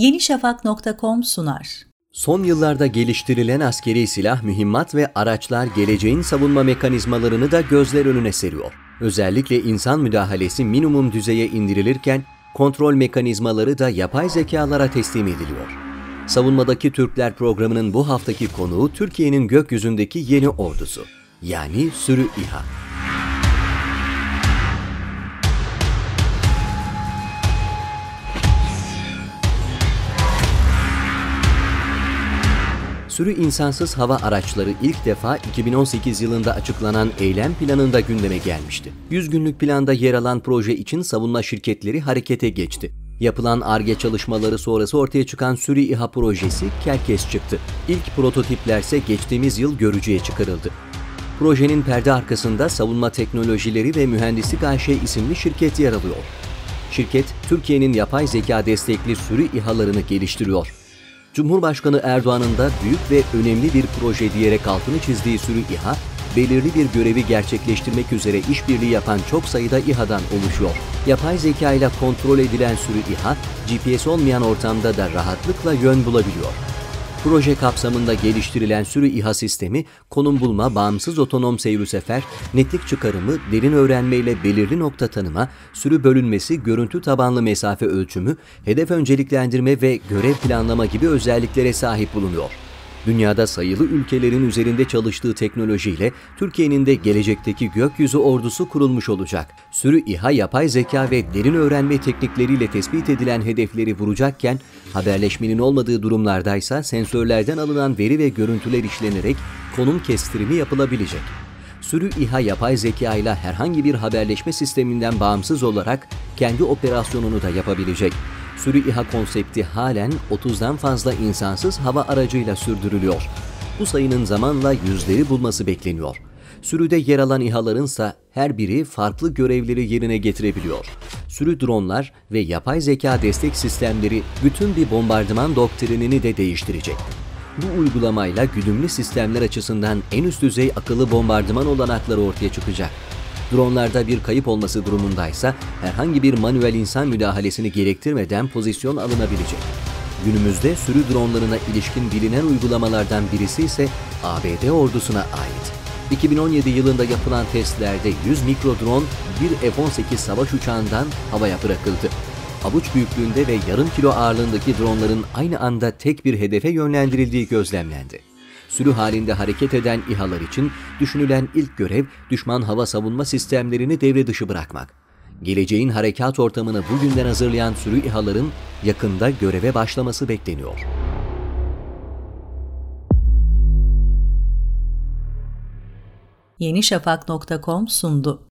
yenişafak.com sunar. Son yıllarda geliştirilen askeri silah, mühimmat ve araçlar geleceğin savunma mekanizmalarını da gözler önüne seriyor. Özellikle insan müdahalesi minimum düzeye indirilirken kontrol mekanizmaları da yapay zekalara teslim ediliyor. Savunmadaki Türkler programının bu haftaki konuğu Türkiye'nin gökyüzündeki yeni ordusu. Yani sürü İHA. Sürü insansız hava araçları ilk defa 2018 yılında açıklanan eylem planında gündeme gelmişti. 100 günlük planda yer alan proje için savunma şirketleri harekete geçti. Yapılan ARGE çalışmaları sonrası ortaya çıkan Sürü İHA projesi kerkes çıktı. İlk prototiplerse geçtiğimiz yıl görücüye çıkarıldı. Projenin perde arkasında Savunma Teknolojileri ve Mühendislik AŞ isimli şirket yer alıyor. Şirket, Türkiye'nin yapay zeka destekli sürü İHA'larını geliştiriyor. Cumhurbaşkanı Erdoğan'ın da büyük ve önemli bir proje diyerek altını çizdiği sürü İHA, belirli bir görevi gerçekleştirmek üzere işbirliği yapan çok sayıda İHA'dan oluşuyor. Yapay zeka ile kontrol edilen sürü İHA, GPS olmayan ortamda da rahatlıkla yön bulabiliyor. Proje kapsamında geliştirilen sürü İHA sistemi, konum bulma, bağımsız otonom seyir sefer, netlik çıkarımı, derin öğrenme ile belirli nokta tanıma, sürü bölünmesi, görüntü tabanlı mesafe ölçümü, hedef önceliklendirme ve görev planlama gibi özelliklere sahip bulunuyor. Dünyada sayılı ülkelerin üzerinde çalıştığı teknolojiyle Türkiye'nin de gelecekteki gökyüzü ordusu kurulmuş olacak. Sürü İHA yapay zeka ve derin öğrenme teknikleriyle tespit edilen hedefleri vuracakken, haberleşmenin olmadığı durumlardaysa sensörlerden alınan veri ve görüntüler işlenerek konum kestirimi yapılabilecek. Sürü İHA yapay zeka ile herhangi bir haberleşme sisteminden bağımsız olarak kendi operasyonunu da yapabilecek. Sürü İHA konsepti halen 30'dan fazla insansız hava aracıyla sürdürülüyor. Bu sayının zamanla yüzleri bulması bekleniyor. Sürüde yer alan İHA'ların ise her biri farklı görevleri yerine getirebiliyor. Sürü dronlar ve yapay zeka destek sistemleri bütün bir bombardıman doktrinini de değiştirecek. Bu uygulamayla güdümlü sistemler açısından en üst düzey akıllı bombardıman olanakları ortaya çıkacak. Dronlarda bir kayıp olması durumundaysa herhangi bir manuel insan müdahalesini gerektirmeden pozisyon alınabilecek. Günümüzde sürü dronlarına ilişkin bilinen uygulamalardan birisi ise ABD ordusuna ait. 2017 yılında yapılan testlerde 100 mikro drone bir F-18 savaş uçağından havaya bırakıldı. Avuç büyüklüğünde ve yarım kilo ağırlığındaki dronların aynı anda tek bir hedefe yönlendirildiği gözlemlendi sürü halinde hareket eden İHA'lar için düşünülen ilk görev düşman hava savunma sistemlerini devre dışı bırakmak. Geleceğin harekat ortamını bugünden hazırlayan sürü İHA'ların yakında göreve başlaması bekleniyor. yenişafak.com sundu.